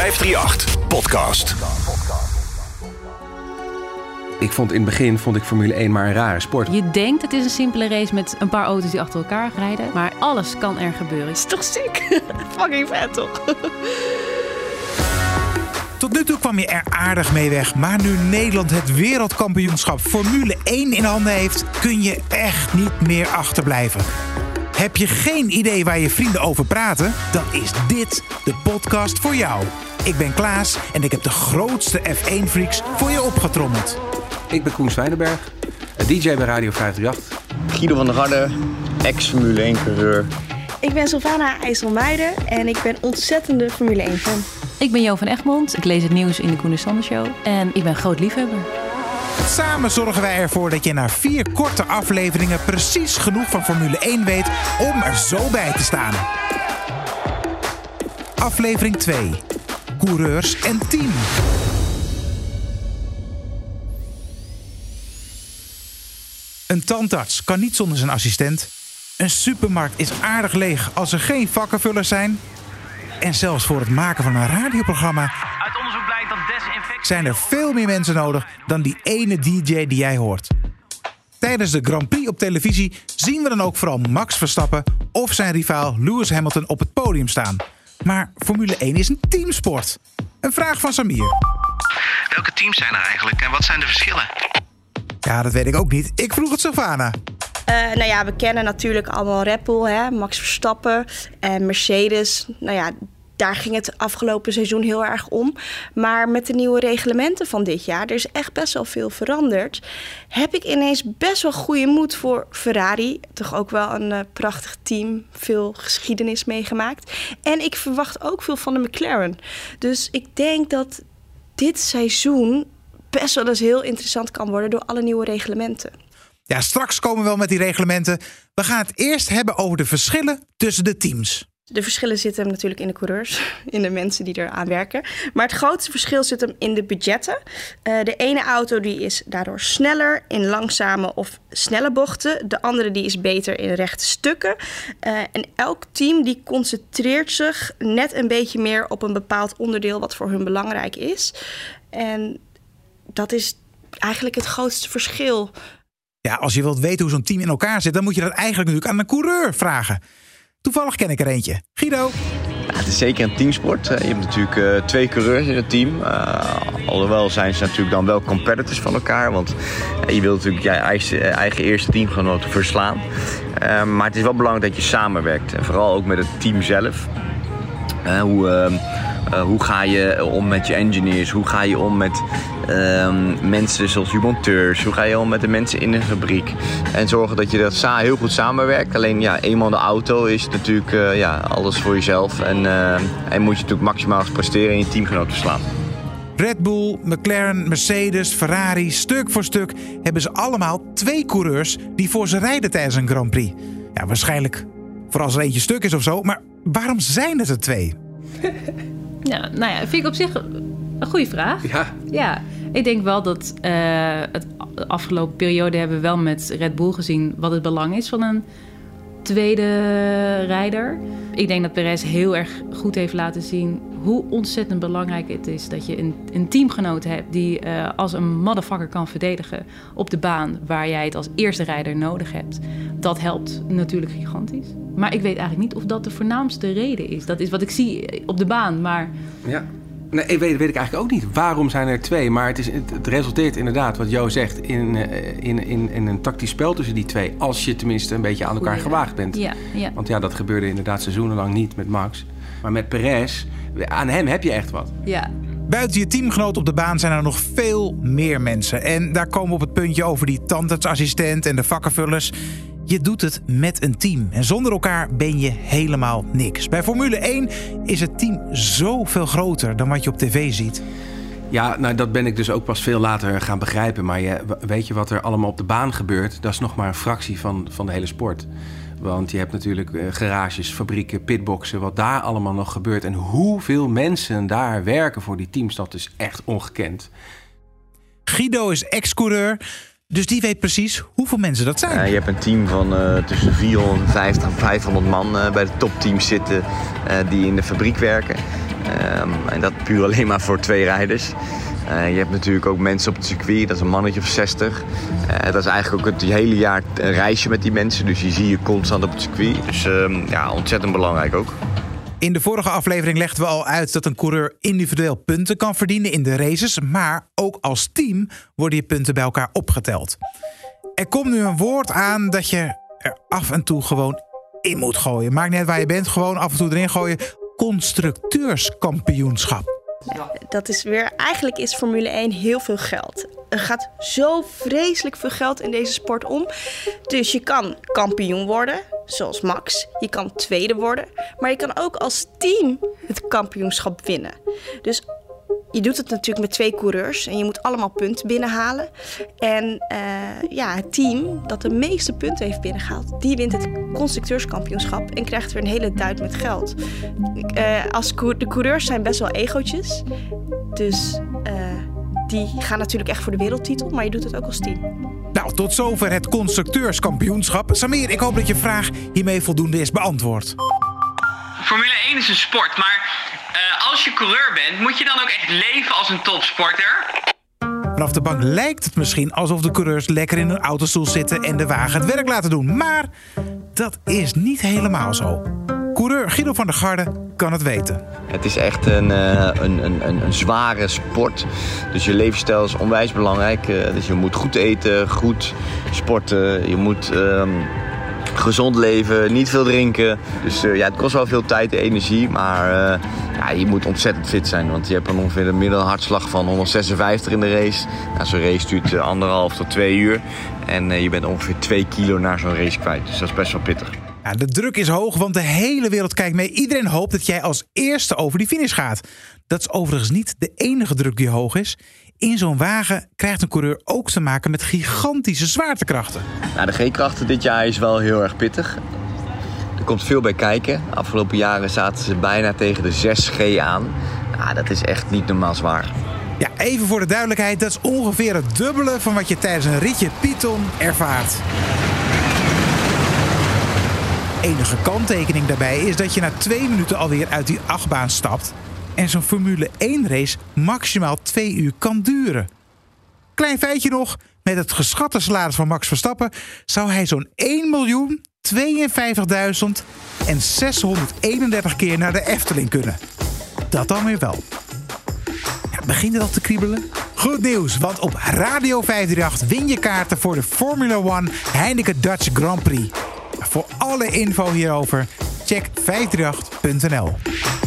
538 Podcast. Ik vond in het begin vond ik Formule 1 maar een rare sport. Je denkt het is een simpele race met een paar auto's die achter elkaar rijden. Maar alles kan er gebeuren. is toch sick? Fucking vet toch? Tot nu toe kwam je er aardig mee weg. Maar nu Nederland het wereldkampioenschap Formule 1 in handen heeft, kun je echt niet meer achterblijven. Heb je geen idee waar je vrienden over praten? Dan is dit de podcast voor jou. Ik ben Klaas en ik heb de grootste F1-freaks voor je opgetrommeld. Ik ben Koen Zwijnenberg, DJ bij Radio 538. Guido van der Garde, ex-Formule 1-coureur. Ik ben Sylvana IJsselmeijer en ik ben ontzettende Formule 1 fan. Ik ben Jo van Egmond. Ik lees het nieuws in de Koen Sander Show. En ik ben groot liefhebber. Samen zorgen wij ervoor dat je na vier korte afleveringen precies genoeg van Formule 1 weet om er zo bij te staan. Aflevering 2. Coureurs en team. Een tandarts kan niet zonder zijn assistent. Een supermarkt is aardig leeg als er geen vakkenvullers zijn. En zelfs voor het maken van een radioprogramma Uit onderzoek blijkt dat desinfectie... zijn er veel meer mensen nodig dan die ene DJ die jij hoort. Tijdens de Grand Prix op televisie zien we dan ook vooral Max Verstappen of zijn rivaal Lewis Hamilton op het podium staan. Maar Formule 1 is een teamsport. Een vraag van Samir. Welke teams zijn er eigenlijk en wat zijn de verschillen? Ja, dat weet ik ook niet. Ik vroeg het Sylvana. Eh, nou ja, we kennen natuurlijk allemaal Red Bull, hè? Max Verstappen en Mercedes. Nou ja, daar ging het afgelopen seizoen heel erg om. Maar met de nieuwe reglementen van dit jaar, er is echt best wel veel veranderd. Heb ik ineens best wel goede moed voor Ferrari. Toch ook wel een eh, prachtig team, veel geschiedenis meegemaakt. En ik verwacht ook veel van de McLaren. Dus ik denk dat dit seizoen best wel eens heel interessant kan worden door alle nieuwe reglementen. Ja, straks komen we wel met die reglementen. We gaan het eerst hebben over de verschillen tussen de teams. De verschillen zitten natuurlijk in de coureurs, in de mensen die eraan werken. Maar het grootste verschil zit hem in de budgetten. Eh, de ene auto die is daardoor sneller in langzame of snelle bochten. De andere die is beter in rechte stukken. Eh, en elk team die concentreert zich net een beetje meer op een bepaald onderdeel wat voor hun belangrijk is. En dat is eigenlijk het grootste verschil. Ja, als je wilt weten hoe zo'n team in elkaar zit, dan moet je dat eigenlijk natuurlijk aan een coureur vragen. Toevallig ken ik er eentje. Guido. Het is zeker een teamsport. hè. Je hebt natuurlijk eh, twee coureurs in het team. Eh, alhoewel zijn ze natuurlijk dan wel competitors van elkaar. Want eh, je wilt natuurlijk je eigen, eigen eerste teamgenoten verslaan. Eh, maar het is wel belangrijk dat je samenwerkt. En vooral ook met het team zelf. Eh, hoe, eh, hoe ga je om met je engineers? Hoe ga je om met ehm, mensen zoals je monteurs? Hoe ga je om met de mensen in de fabriek? En zorgen dat je dat sa- heel goed samenwerkt. Alleen ja, eenmaal de auto is natuurlijk eh, ja, alles voor jezelf. En, eh, en moet je natuurlijk maximaal presteren en je teamgenoten verslaan. Red Bull, McLaren, Mercedes, Ferrari, stuk voor stuk hebben ze allemaal twee coureurs die voor ze rijden tijdens een Grand Prix. Ja, waarschijnlijk voor als er eentje stuk is of zo. Maar waarom zijn het er twee? Ja, nou ja, vind ik op zich een goede vraag. Ja, Ja, ik denk wel dat eh, het de afgelopen periode hebben we wel met Red Bull gezien wat het belang is van een tweede rijder. Ik denk dat Perez heel erg goed heeft laten zien hoe ontzettend belangrijk het is dat je een, een teamgenoot hebt die eh, als een motherfucker kan verdedigen op de baan waar jij het als eerste rijder nodig hebt. Dat helpt natuurlijk gigantisch. Maar ik weet eigenlijk niet of dat de voornaamste reden is. Dat is wat ik zie op de baan, maar ja. Nee, ik weet, weet ik eigenlijk ook niet. Waarom zijn er twee? Maar het, is, het, resulteert inderdaad, wat Jo zegt, in, eh, in, in, in een tactisch spel tussen die twee. Als je tenminste een beetje aan elkaar Goeie- gewaagd bent. ja, ja. Want ja, dat gebeurde inderdaad seizoenenlang niet met Max. Maar met Perez, aan hem heb je echt wat. ja. Buiten je teamgenoot op de baan zijn er nog veel meer mensen. En daar komen we op het puntje over die tandartsassistent en de vakkenvullers. Je doet het met een team. En zonder elkaar ben je helemaal niks. Bij Formule 1 is het team zoveel groter dan wat je op tv ziet. Ja, nou dat ben ik dus ook pas veel later gaan begrijpen. Maar je, weet je wat er allemaal op de baan gebeurt? Dat is nog maar een fractie van, van de hele sport. Want je hebt natuurlijk eh, garages, fabrieken, pitboxen, wat daar allemaal nog gebeurt. En hoeveel mensen daar werken voor die teams, dat is echt ongekend. Guido is ex-coureur, dus die weet precies hoeveel mensen dat zijn. Je hebt een team van eh, tussen de 450 en 500 man eh, bij de topteams zitten eh, die in de fabriek werken. Ehm, en dat puur alleen maar voor twee rijders. je hebt natuurlijk ook mensen op het circuit, dat is een mannetje of 60. dat is eigenlijk ook het hele jaar een reisje met die mensen. Dus die zie je constant op het circuit. Dus ehm, ja, ontzettend belangrijk ook. In de vorige aflevering legden we al uit dat een coureur individueel punten kan verdienen in de races. Maar ook als team worden je punten bij elkaar opgeteld. Er komt nu een woord aan dat je er af en toe gewoon in moet gooien. Maakt uit waar je bent, gewoon af en toe erin gooien. Constructeurskampioenschap. Dat is weer, eigenlijk is Formule 1 heel veel geld. Er gaat zo vreselijk veel geld in deze sport om. Dus je kan kampioen worden, zoals Max. Je kan tweede worden. Maar je kan ook als team het kampioenschap winnen. Dus je doet het natuurlijk met twee coureurs en je moet allemaal punten binnenhalen. En uh, ja, het team dat de meeste punten heeft binnengehaald, die wint het constructeurskampioenschap en krijgt weer een hele duit met geld. Uh, als de coureurs zijn best wel egootjes, dus die gaan natuurlijk echt voor de wereldtitel, maar je doet het ook als team. Nou, tot zover het constructeurskampioenschap. Samir, ik hoop dat je vraag hiermee voldoende is beantwoord. Formule 1 is een sport, maar uh, als je coureur bent, moet je dan ook echt leven als een topsporter? Vanaf de bank lijkt het misschien alsof de coureurs lekker in hun autostoel zitten en de wagen het werk laten doen. Maar dat is niet helemaal zo. Coureur Guido van der Garde kan het weten. Het is echt een, een, een, een, zware sport. Dus je levensstijl is onwijs belangrijk. dus je moet goed eten, goed sporten. Je moet gezond leven, niet veel drinken. Dus ja, het kost wel veel tijd en energie. Maar ja, je moet ontzettend fit zijn. Want je hebt een ongeveer een middelhartslag van 156 in de race. Nou, zo'n race duurt anderhalf tot twee uur. En je bent ongeveer 2 kilo naar zo'n race kwijt. Dus dat is best wel pittig. De druk is hoog, want de hele wereld kijkt mee. Iedereen hoopt dat jij als eerste over die finish gaat. Dat is overigens niet de enige druk die hoog is. In zo'n wagen krijgt een coureur ook te maken met gigantische zwaartekrachten. Nou, de G-krachten dit jaar is wel heel erg pittig. Er komt veel bij kijken. De afgelopen jaren zaten ze bijna tegen de 6G aan. Nou, dat is echt niet normaal zwaar. Ja, even voor de duidelijkheid, dat is ongeveer het dubbele van wat je tijdens een ritje Python ervaart. Enige kanttekening daarbij is dat je na twee minuten alweer uit die achtbaan stapt en zo'n Formule 1 race maximaal twee uur kan duren. Klein feitje nog, met het geschatte salaris van Max Verstappen zou hij zo'n 1 miljoen 52.000 en 631 keer naar de Efteling kunnen. Dat dan weer wel. Ja, begint het al te kriebelen? Goed nieuws, want op Radio 538 win je kaarten voor de Formula 1 Heineken Dutch Grand Prix. Voor alle info hierover, check 538.nl.